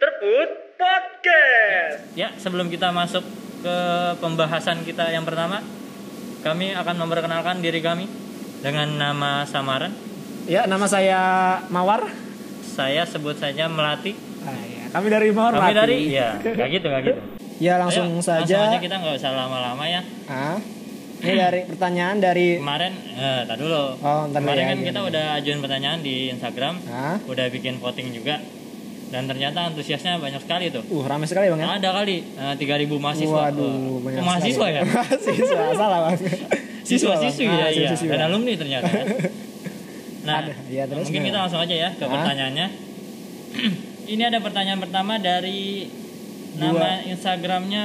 Terput Podcast. Ya, sebelum kita masuk ke pembahasan kita yang pertama, kami akan memperkenalkan diri kami dengan nama samaran. Ya, nama saya Mawar. Saya sebut saja Melati. Ah, ya. Kami dari Mawar. Kami Melati. dari ya, nggak gitu, nggak gitu. Ya, langsung Ayo, saja. Langsung aja kita nggak usah lama-lama ya. Ah, ini dari pertanyaan dari Kemarin, eh, tar dulu. Oh, Kemarin ya, kan iya, kita udah ajuin pertanyaan di Instagram, Ah, udah bikin voting juga. Dan ternyata antusiasnya banyak sekali tuh. uh ramai sekali Bang ya. Ada kali eh, 3000 mahasiswa. Waduh, Eh, banyak oh, mahasiswa sekali. ya? mahasiswa, salah Bang. Siswa-siswi Bang. ya, Ah, iya. siswa-siswi, Dan alumni ternyata. ya. Nah, Ada. Iya, terus mungkin kita langsung aja ya ke Ah. pertanyaannya. Ini ada pertanyaan pertama dari nama Instagramnya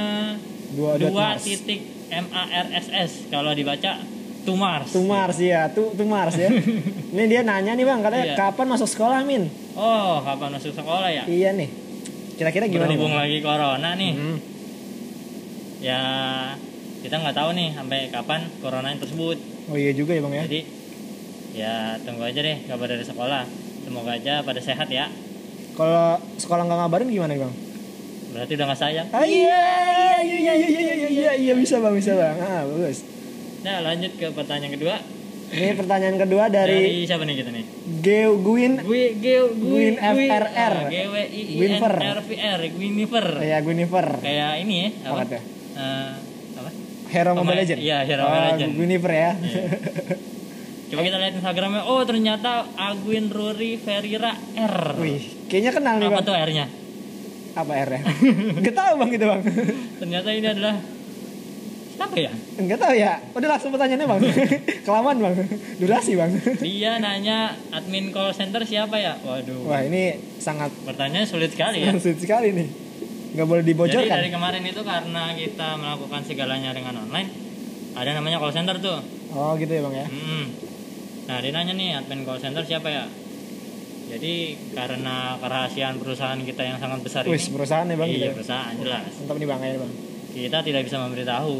Dua titik M A R S S kalau dibaca Tumars. To Mars ya, tuh to Mars ya. Ini dia nanya nih Bang, katanya Iya. kapan masuk sekolah, Min? Oh, kapan masuk sekolah ya? Iya nih. Kira-kira gimana? Berhubung Bang? lagi corona nih, Hmm. ya kita nggak tahu nih sampai kapan corona tersebut. Oh iya juga ya, Bang ya. Jadi ya tunggu aja deh kabar dari sekolah. Semoga aja pada sehat ya. Kalau sekolah nggak ngabarin gimana, Bang? Berarti udah nggak sayang. Ah, iya, iya, iya, iya, iya, iya, iya, iya, bisa bang, bisa bang. Ah, bagus. Nah lanjut ke pertanyaan kedua. Ini pertanyaan kedua Dari, dari siapa nih kita nih? Geo Gwin. Gue Geo Gwyn FRR. G W I I N Gwynfer. R V R Gwinifer. Ya, Gwinifer. Kayak ini ya Apa apa? Eh, apa? Hero Mobile Legend. iya, Hero oh, Mobile Legend. Gwinifer ya. Iya. Coba kita lihat Instagramnya. Oh ternyata Agwin Ruri Ferira R. Wih, kayaknya kenal nih Apa bang. tuh R-nya? Apa R ya? Gak tahu bang gitu bang. Ternyata ini adalah siapa ya? Enggak tahu ya. Udah langsung pertanyaannya bang. Kelamaan bang. Durasi bang. Dia nanya admin call center siapa ya? Waduh. Wah ini sangat Pertanyaannya sulit sekali ya. sulit sekali nih. Nggak boleh Jadi dibocorkan. dari kemarin itu karena kita melakukan segalanya dengan online, ada namanya call center tuh. Oh gitu ya bang ya. Mm-mm. Nah dia nanya nih admin call center siapa ya? Jadi karena kerahasiaan perusahaan kita yang sangat besar Wih, ini, perusahaan ya bang. iya gitu ya. perusahaan jelas, Mantap nih bang kayaknya bang. kita tidak bisa memberitahu.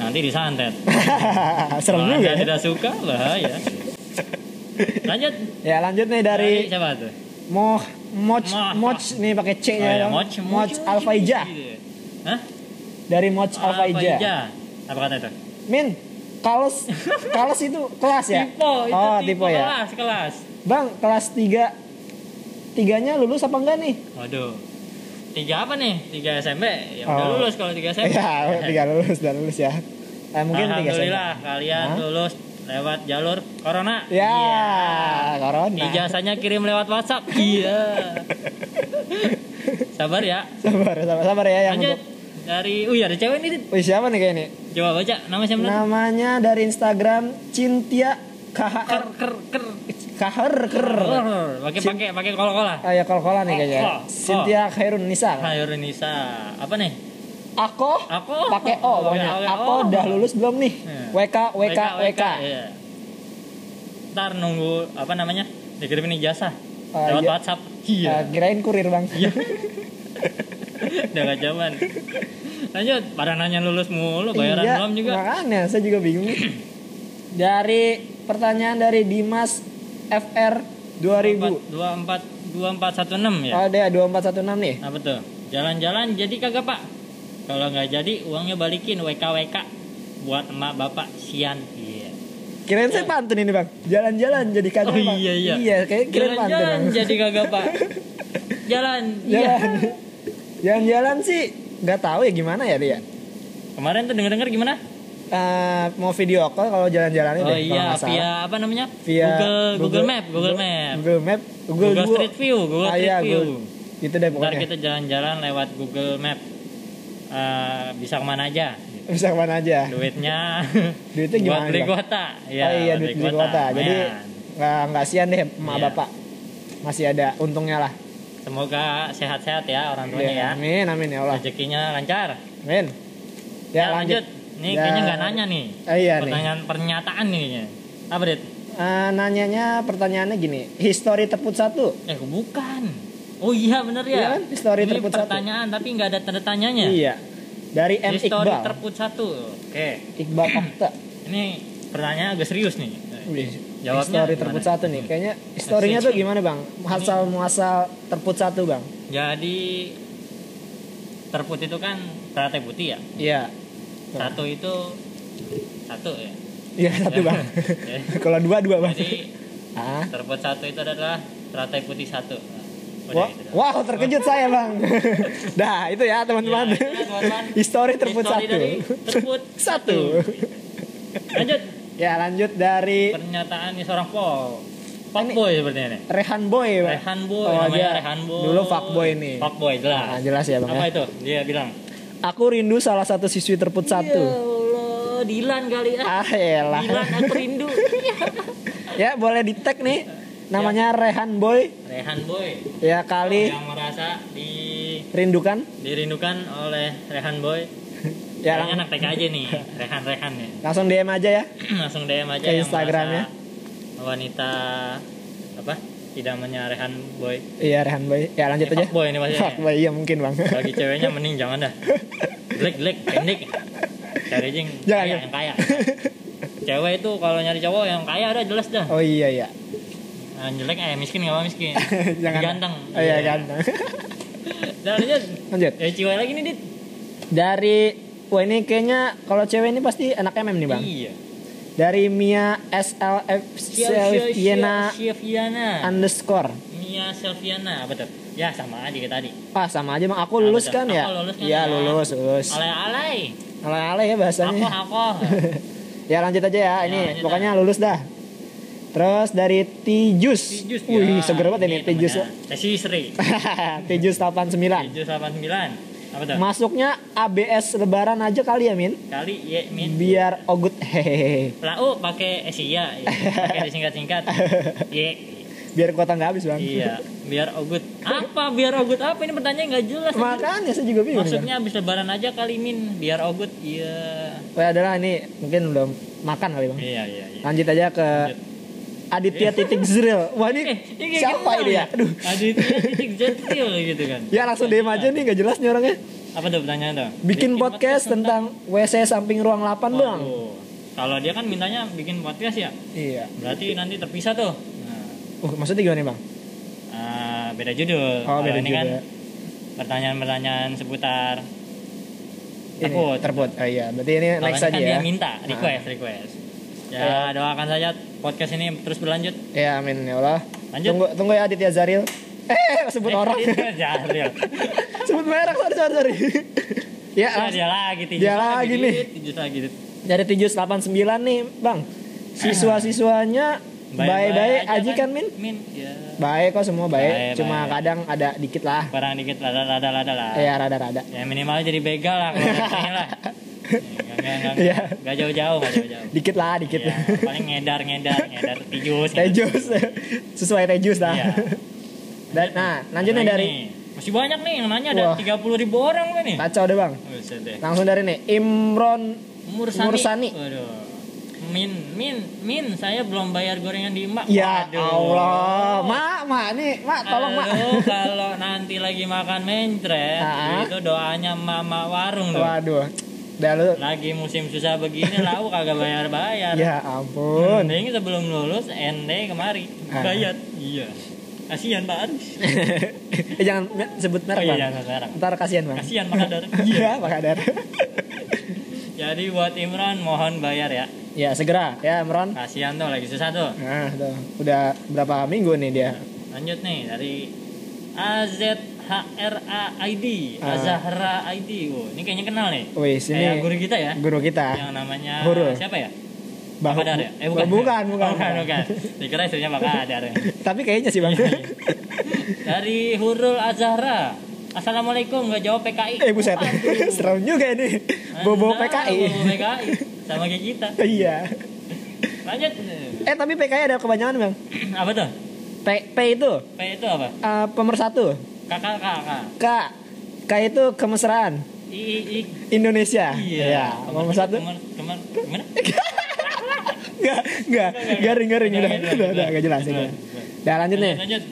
Nanti disantet. Serem Kalau juga ya. tidak suka bahaya. Lanjut Ya lanjut nih dari siapa tuh? Moh Moch Moh. Moch nih pakai C Oh, nya ya, Bang. Moch, Moch Alfaija. Hah? Dari Moch Alfaija. Apa kata itu? Min, kalos kalos itu kelas ya? Tipo, itu oh, tipo, tipe ya. kelas, kelas. Bang, kelas 3 tiganya lulus apa enggak nih? Waduh. Tiga apa nih? Tiga SMP? Ya udah Oh. lulus kalau tiga SMP. Iya, tiga lulus, udah lulus ya. Eh, mungkin tiga Alhamdulillah kalian Hah? lulus lewat jalur corona. Ya, Iya. corona. Ijazahnya kirim lewat WhatsApp. Iya. Sabar ya. Sabar, sabar, sabar ya yang Lanjut untuk. dari Oh iya ada cewek. Dit. Wih, siapa nih kayak ini? Coba baca nama siapa? Namanya dari Instagram Cintia Ker KHR ker ker. KHR ker. Pakai pakai pakai kol-kola. Ah ya kol-kola nih kayaknya. Oh, oh, Cynthia Khairun Nisa. Hayo Renisa. Apa nih? Aku Aku pakai O pokoknya. Pakai O. Aku udah lulus belum nih? WK WK WK. Ntar nunggu apa namanya dikirimin ijazah Ah, lewat iya. WhatsApp. Ah, Iya. kirain kurir bang. Iya. Udah gak zaman. Lanjut, pada nanya lulus mulu, bayaran iya, belum juga. Makanya saya juga bingung. dari pertanyaan dari Dimas FR 2000. Dua empat dua empat satu enam ya. Oh, ada 2416 nih. Apa tuh? Jalan-jalan jadi kagak pak? Kalau nggak jadi uangnya balikin WK WK buat emak bapak sian. Iya. Kirain saya pantun ini bang. Jalan-jalan jadi kagak Oh Bang. iya iya. Iya, kayak kirain pantun. Jalan-jalan jadi kagak pak? Jalan. Iya. Jalan. Jalan-jalan sih nggak tahu ya gimana ya dia. Kemarin tuh denger-denger gimana? Eh, mau video call kalau jalan-jalan ini Oh deh, iya, via apa namanya? via Google, Google Map, Google Map. Google Map, Google, Google. Street View, Google Ah, Street iya, View. Google. Gitu deh Ntar pokoknya. kita jalan-jalan lewat Google Map. Eh, bisa ke mana aja? Bisa ke mana aja. Duitnya Duitnya buat gimana? beli Bang? kuota. Ya, oh iya, duit beli kuota. Jadi nggak nggak sian deh emak Iya. bapak. Masih ada untungnya lah. semoga sehat-sehat ya orang tuanya Iya, ya. Amin, amin ya Allah. Rezekinya lancar. Amin. Ya, lanjut. Nih Ya. kayaknya nggak nanya nih. Ah, iya nih. Pertanyaan pernyataan nih kayaknya. Apa, Dit? Eh, nanyanya pertanyaannya gini, history terput satu. Eh, bukan. Oh iya bener ya. Iya kan? History Ini terput satu. pertanyaan tapi nggak ada tanda tanyanya. Iya. Dari M History Iqbal. terput satu. Oke. Iqbal Okta. Ini pertanyaan agak serius nih. Jawabnya History gimana? terput satu nih. Kayaknya historinya tuh gimana bang? Asal muasal terput satu bang. Jadi terput itu kan teratai putih ya. Iya. Satu itu satu ya. Iya satu bang. Ya. Kalau dua dua bang. Jadi Ah. terput satu itu adalah teratai putih satu. Wah, gitu. wow terkejut saya bang. Dah itu ya teman-teman. Ya, teman-teman. Histori terput satu. terput Satu. Lanjut Ya lanjut dari pernyataan seorang pol. Ini- Fuckboy sepertinya nih. Rehan Boy bang. Rehan Boy, Oh, namanya dia Rehan Boy. Dulu fuckboy nih. Fuckboy jelas. Nah, jelas ya bang Apa ya. itu? Dia bilang. Aku rindu salah satu siswi terput Ya satu. Allah, Dilan kali ah. Ah elah. Dilan aku rindu. Ya boleh di tag nih. Namanya Rehan Boy. Rehan Boy. Ya kali Yang merasa dirindukan rindukan. oleh Rehan Boy. Ya lang- anak TK aja nih, Rehan Rehan nih. langsung DM aja ya. Langsung DM aja Ke Instagramnya. wanita apa? Idamannya Rehan Boy. Iya Rehan Boy. Ya lanjut Ini aja. fuckboy ini maksudnya. Fuckboy iya mungkin bang. Bagi ceweknya mending jangan dah. Jelek jelek pendek. Cari jing Jangan, kaya ya. yang kaya. Cewek itu kalau nyari cowok yang kaya ada jelas dah. Oh iya iya. Yang jelek eh miskin nggak apa miskin. Jangan. Ganteng. Oh iya ganteng. Dan lanjut. lanjut. Ya cewek lagi nih dit. Dari Wah ini kayaknya kalau cewek ini pasti anak MM nih bang. Iya. Dari Mia SLF Selviana underscore. Mia Selviana apa tuh? Ya sama aja kayak tadi. Ah sama aja. Aku lulus betul. kan ya? Aku lulus kan Iya ya. lulus lulus. Alay-alay. Alay-alay ya Aku bahasanya. aku. ya lanjut aja ya. Ini lanjut pokoknya lulus dah. Terus dari Tijus. Tijus. Wih ya. seger banget ini Tijus. Tesi Sri. Tijus 89. Tijus 89. Apa tuh? Masuknya ABS lebaran aja kali ya Min. Kali ye min. Biar ogut hehehe. Lau pakai Asia, ya. pakai disingkat-singkat. Ye. Biar kuota nggak habis bang. Iya, biar ogut. Apa biar ogut apa ini pertanyaan nggak jelas. Makanya saya juga bingung. Bang. Maksudnya habis lebaran aja kali min biar ogut. Iya. Oh adalah ini mungkin udah makan kali bang. Iya, iya, iya. Lanjut aja ke Lanjut. Aditya titik Zril. Wah ini Eh, siapa kenal ini ya? Aduh. Aditya titik jetil gitu kan. Ya langsung DM aja nih nggak jelas nih orangnya. Apa tuh pertanyaan tuh? Bikin podcast tentang WC samping ruang 8 bang. Waduh. Kalau dia kan mintanya bikin podcast ya, Iya. berarti nanti terpisah tuh. Nah, Uh, maksudnya gimana nih bang? ah, beda judul. Oh Kalau beda ini juga. kan pertanyaan-pertanyaan seputar Terput. terput. Oh iya, berarti ini Kalau next ini aja kan ya. dia minta request request. Ya doakan saja podcast ini terus berlanjut. Ya amin ya Allah. Lanjut. Tunggu tunggu ya Aditya Zaril. Eh sebut orang. Jahril. sebut merek sorry sorry. ya Nah, dia lagi tijus Dia lagi nih. Dit, tijus lagi dari 789 nih bang. Siswa-siswanya baik-baik aja kan Min? Min, ya. Baik kok semua baik. Cuma kadang ada dikit lah. Kurang dikit lada lah. Ya rada-rada. Ya minimal jadi begal lah kalau lah. Iya. enggak jauh-jauh, enggak jauh-jauh. Dikit lah dikit. Iya, paling ngedar ngedar ngedar tijus. Tejus. Sesuai tejus dah. Iya. Dan, nah, lanjut nih Ada dari masih banyak nih yang nanya ada Wah. 30 ribu orang nih. kacau deh bang. Deh. Langsung dari nih Imron Mursani. Mursani. Waduh. Min, min, min, saya belum bayar gorengan di Mak. Ya Waduh. Allah, mak, mak nih, mak, tolong mak. Aduh, kalau nanti lagi makan mencret, itu doanya mama warung tuh. Waduh, dah lu, Lagi musim susah begini, lau kagak bayar-bayar. ya ampun. Mending sebelum lulus, ende kemari. Ah. Bayar. Iya. Kasihan Pak Aris. eh, jangan sebut merek Oh iya, bang. Ntar kasihan bang. Kasihan Pak Kadar. Iya, Pak Kadar. Jadi buat Imran mohon bayar ya. ya segera, ya Imron. Kasihan tuh lagi susah tuh. Nah, tuh. udah berapa minggu nih dia? Lanjut nih dari AZHRA ID, Ah. Azahra ID. Oh, ini kayaknya kenal nih. Wih, sini Kayak guru kita ya. guru kita. Yang namanya Hurul. siapa ya? Bang- Pak Kadar ya? Eh bukan, bukan, bukan. Oh, bukan, bukan. Dikira istrinya Pak Kadar. Tapi kayaknya sih bang. Iya, Dari Hurul Azahra. Assalamualaikum, nggak jawab PKI. eh buset, serem juga ini. Bobo PKI. Bobo PKI. Sama kayak kita. Iya. Lanjut. Eh tapi PKI ada kebanyakan bang. Apa tuh? P, P itu P itu apa? uh, pemersatu. Kakak kakak. K, K itu kemesraan. I, I. Indonesia. Iya. Ya, pemersatu. Kemar, kemar, gimana? Enggak, enggak, garing garing udah, Udah, udah, enggak jelas. Udah, udah. Dah lanjut nih. Lanjut.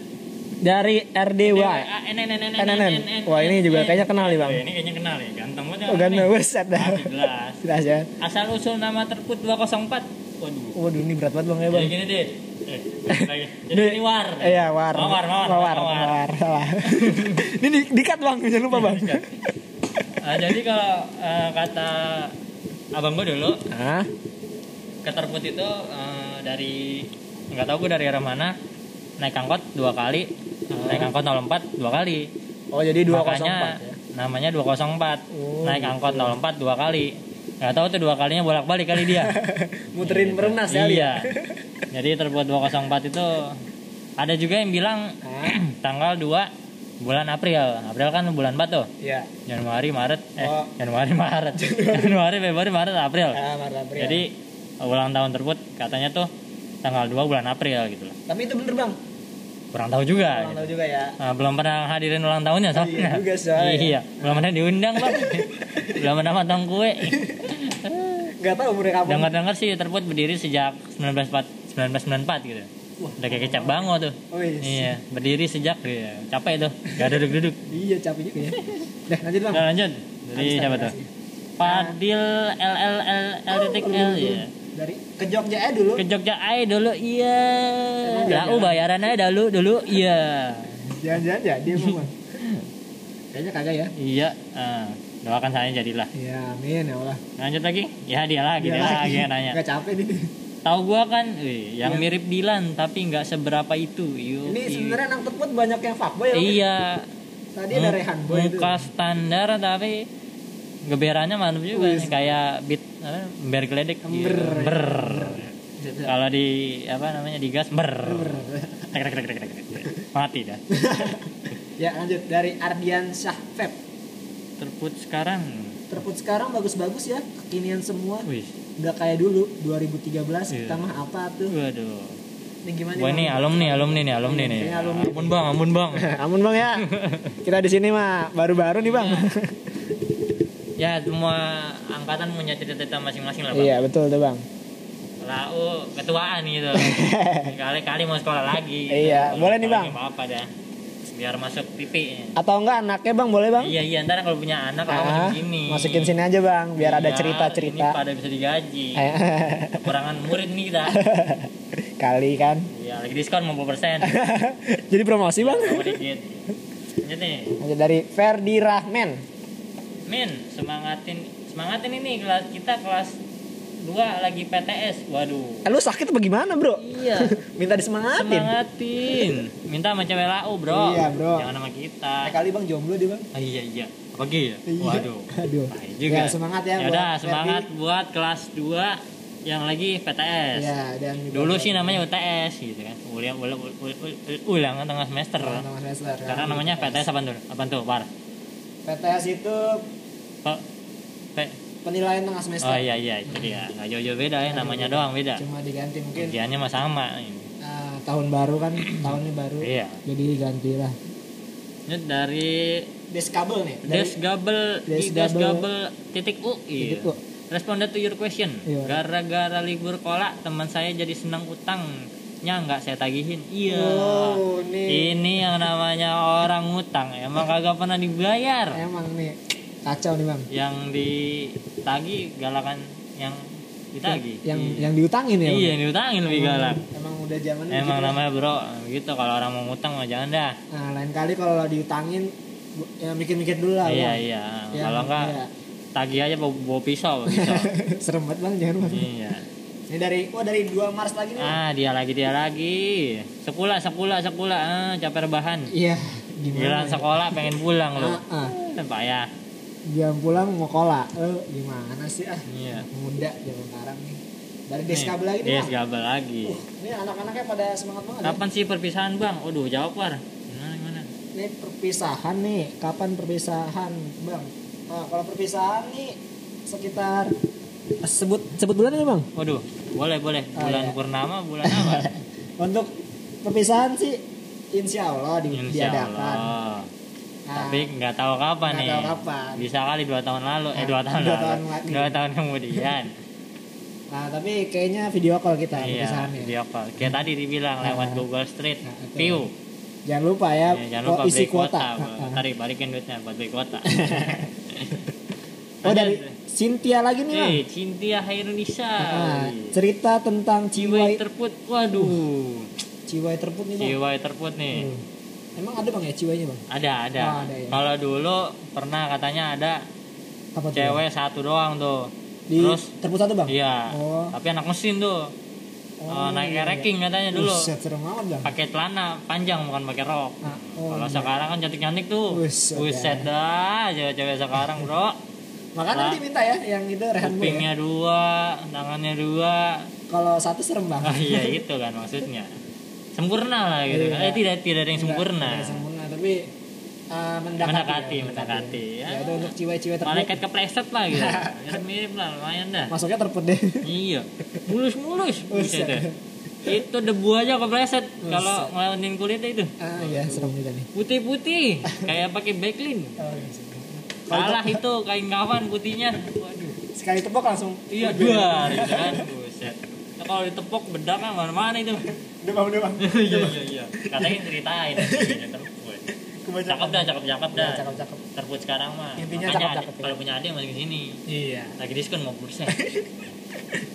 Dari RDW. NNN. Wah, ini juga kayaknya kenal nih, Bang. Ini kayaknya kenal nih. Ganteng banget. Oh, ganteng buset dah. Jelas. Jelas ya. Asal usul nama terput 204. Waduh. Waduh, ini berat banget Bang ya, Jadi Bang. gini deh. Jadi ini war. Iya, war. Mawar, mawar, mawar. mawar. mawar. Salah. ini di, dikat bang, jangan lupa bang. Ah, jadi kalau eh, kata abang gue dulu Hah? keterput itu eh, dari nggak tahu gue dari arah mana naik angkot dua kali naik angkot 04 dua kali Oh jadi 204 makanya ya. namanya 204 Oh, naik gitu. angkot 04 dua kali nggak tahu tuh dua kalinya bolak balik kali dia Muterin perumnas ya. iya jadi terbuat 204 itu ada juga yang bilang Hah? tanggal 2 bulan April April kan bulan batu Iya. Januari Maret eh Oh. Januari Maret Januari Februari Maret April Ah, Maret April. jadi ulang tahun tersebut katanya tuh tanggal 2 bulan April gitu loh tapi itu bener bang. kurang tahu juga Kurang tahu juga ya. Nah, belum pernah hadirin ulang tahunnya soalnya. Iya juga, soalnya. Iya, belum pernah diundang bang. belum pernah matang kue. Gak tahu umurnya kapan. Dengar-dengar sih terbuat berdiri sejak 1994, 1994 gitu. Wah, Udah kayak kecap bango tuh. Oh iya. Iya, berdiri sejak iya. capek tuh. Gak duduk-duduk. Iya capek juga ya. Dah lanjut bang. Nah, lanjut. Dari Habis siapa tuh? Fadil L L L L titik L ya. Dari ke Jogja aja dulu. Ke Jogja aja dulu, iya. Lau jalan? bayaran aja dulu, dulu, iya. Jangan-jangan jadi emang bang. Kayaknya kagak ya. Iya, ah, doakan saya jadilah. Iya amin ya Allah. Lanjut lagi? Ya dia lagi, dia, lagi yang nanya. Gak capek nih. Tahu gua kan, wih, yang Iya. mirip Dilan tapi nggak seberapa itu. Yuk, Ini sebenarnya anak terput banyak yang fuckboy ya. Bang? Iya. Tadi ada Rehan Boy itu. Muka standar tapi geberannya mantap juga nih, kayak beat apa ber geledek Ember. gitu. ber kalau di apa namanya ber tek, tek, tek, tek, tek. mati dah ya lanjut dari Ardian Syahfeb. terput sekarang Terput sekarang bagus-bagus ya, kekinian semua. wih Udah kayak dulu 2013 Iya. kita mah apa tuh? waduh Ini gimana? Wah ini Bang? alumni, alumni nih, alumni Iya, nih. alumni. Ampun bang, ampun bang. Amun bang ya. Kita di sini mah baru-baru nih bang. ya semua angkatan punya cerita-cerita masing-masing lah bang. iya betul tuh bang. Lau ketuaan gitu. Kali-kali mau sekolah lagi. Iya, boleh nih, Bang. lagi Apa-apa dah. Biar masuk pipi. Atau enggak anaknya bang boleh bang? Iya iya ntar kalau punya anak kalau Ah, masukin sini. masukin sini aja bang, biar ada Iya, Ini cerita-cerita. pada bisa digaji. Kekurangan murid nih kita. Kali kan. Iya lagi diskon 50%. Jadi promosi bang. Sama dikit. Lanjut nih. Lanjut dari Ferdi Rahmen. Min, semangatin semangatin ini kelas kita kelas 2 lagi PTS. Waduh. Eh, lu sakit apa gimana bro? Iya. Minta disemangatin. Semangatin. Minta sama cewek lau, Bro. Iya, bro. Jangan sama kita. Eh, kali bang jomblo dia bang. Ah, iya iya. Apalagi ya? Iya. Waduh. Aduh. Baik juga. Ya, semangat ya buat udah, Ferdi. semangat buat kelas 2 yang lagi PTS. Iya dan Dulu sih namanya UTS gitu kan. Ulang ulang ulang tengah semester. Tengah semester. Karena namanya PTS apa tuh? Apa tuh? Par. PTS itu. Penilaian tengah semester. Oh iya iya, itu dia. Nggak jauh-jauh beda ya, namanya doang beda. Cuma diganti mungkin Ujiannya mah sama. ah, tahun baru kan, tahunnya baru. Iya. Jadi ganti lah. Ini dari Deskabel nih. Dari Desgabel Desgabel. Desgabel titik U. Titik Iya. U. Responded to your question. Iya. Gara-gara libur kolak teman saya jadi senang utang. Nya nggak saya tagihin. Iya. Oh, nih. Ini yang namanya orang ngutang emang kagak pernah dibayar. Emang nih kacau nih bang. Yang ditagi galakan yang ditagi. Yang Iya. yang diutangin ya. Iya, yang diutangin lebih galak. Emang udah zaman Emang namanya bro, gitu kalau orang mau ngutang mah jangan dah. Nah lain kali kalau diutangin ya mikir-mikir dulu lah. Iya Bang. iya. Ya, Kalau enggak iya. tagih aja bawa, bawa pisau, pisau. Serem banget bang jangan bang. iya. Ini dari oh dari 2 Maret lagi nih. Ah, dia lagi dia lagi. Sekula sekula sekula ah, capek rebahan. Iya. Gimana? Giliran ya? sekolah pengen pulang lu. Ah, ah. Kan payah. Jam pulang mau kola. Lu gimana sih ah? Iya. Muda zaman sekarang nih. Dari Deskabel lagi nih. Deskabel lagi. Uh, ini anak-anaknya pada semangat banget. ya. Kapan sih perpisahan, Bang? Waduh, jawab, War. Gimana gimana? Ini perpisahan nih, kapan perpisahan, Bang? Nah, kalau perpisahan nih sekitar sebut sebut bulan ini, Bang. Waduh, boleh boleh. Oh, Bulan iya. purnama, bulan apa? Untuk perpisahan sih insya Allah di, Insya diadakan. Allah. Nah, Tapi nggak tahu kapan nggak nih. tahu kapan. Bisa kali dua tahun lalu, eh Nah, dua tahun dua lalu. tahun lagi. Dua tahun kemudian. nah, tapi kayaknya video call kita iya, perpisahannya. video call. Kayak tadi dibilang Nah. lewat Google Street Nah. View. Jangan lupa ya, Ya, jangan lupa isi beli kuota. kuota. Ntar balikin duitnya buat beli kuota. Oh dari Cynthia lagi nih bang Eh, Cintia Hairunisa. Ah, cerita tentang Ciwai ciwai terput. Waduh. ciwai terput nih Ciwai terput nih. Hmm. Emang ada bang ya ciwainya bang Ada, ada. Oh, ada ya. Kalau dulu pernah katanya ada apa tuh cewek satu doang tuh. di Terus terput satu bang iya. oh Tapi anak mesin tuh. Oh, Oh, naik iya, ranking katanya dulu. Buset, serem amat Pakai celana panjang bukan pakai rok. Ah, oh, Kalau iya. sekarang kan cantik-cantik tuh. Buset, Buset ya. dah, cewek-cewek sekarang, Bro. makanya nanti minta ya yang itu rehan ya. Kupingnya dua, tangannya dua. kalau satu serem bang Ah, iya itu kan maksudnya. Sempurna lah gitu kan. Iya. Eh, tidak tidak ada yang Enggak, sempurna. tidak sempurna tapi uh, mendekati Mendekati, ya, mendekati. ya, Ya. itu untuk ciwai-ciwai terput Malaikat kepleset lah gitu. Ya, mirip lah, lumayan dah. masuknya terput deh Iya, mulus-mulus. Buset. Buset dah. Itu debu aja kepleset kalau ngelawanin kulitnya itu. ah iya serem juga nih Putih-putih, kayak pakai backlin. oh, iya. Salah itu kain kafan putihnya. Waduh. sekali tepok langsung Iya, dua gitu kan. Buset. Kalau ditepok bedak kan mana-mana itu. demam demam Iya, iya, iya. Katanya ceritain. Terput. kebanyakan Cakep dah, cakep cakep dah. cakep cakep Terput sekarang mah. Intinya Makanya cakep-cakep ya. kalau punya adik masuk ke sini. iya Lagi diskon 50%.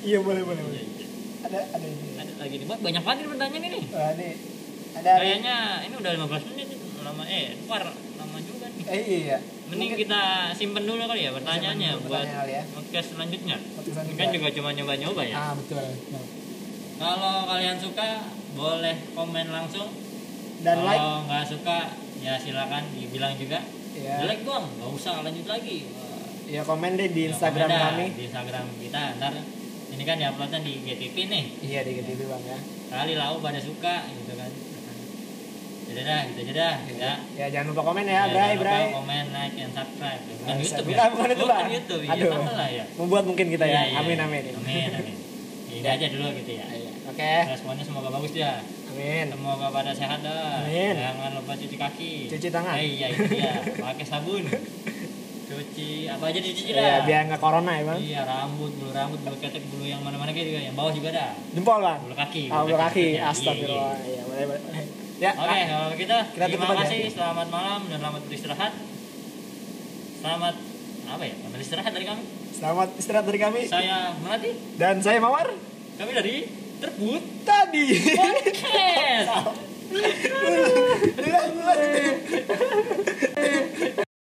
iya boleh boleh Iya, boleh iya. ada ada ini Ada lagi nih, banyak banget pertanyaan ini. Wah, ini ada Kayaknya ini udah 15 menit lama eh keluar lama juga nih. eh iya Mending kita simpen dulu kali ya pertanyaannya Simpen dulu buat pertanyaan ya. podcast selanjutnya. Podcast kan juga cuma nyoba-nyoba ya. ah betul Nah. Kalau kalian suka boleh komen langsung. dan like Kalau nggak suka ya silakan dibilang juga. ya Jelek doang, nggak usah lanjut lagi. Ya komen deh di ya Instagram dah kami Di Instagram kita ntar ini kan diuploadnya di GTP nih. iya di GTV bang ya Kali lau pada suka gitu kan. Jadi dah, gitu aja dah. Ya. ya jangan lupa komen ya Ya, Bray Bray komen, like, and subscribe. Bukan Ah, YouTube ya? bukan YouTube, Bukan. YouTube, iya Aduh. salah ya. membuat mungkin kita Iya, ya iya. amin amin Amin, amin. Ini aja dulu gitu ya. Iya. oke Responnya semoga bagus ya. amin Semoga pada sehat dah. Amin. Jangan lupa cuci kaki. Cuci tangan. Eh, iya itu dia. Pakai sabun. Cuci apa aja dicuci ya dah. biar nggak corona ya bang Iya rambut, bulu rambut, bulu ketek, bulu yang mana-mana gitu yang bawah juga dah. jempol bang Bulu kaki. ah bulu kaki Iya, iya, astagfirullah iya. iya boleh boleh ya Oke, ah, kalau kita Kita terima kasih, selamat malam dan selamat beristirahat. Selamat apa ya? Selamat istirahat dari kami. selamat istirahat dari kami Saya Melati, dan saya Mawar kami dari Terbut tadi Podcast.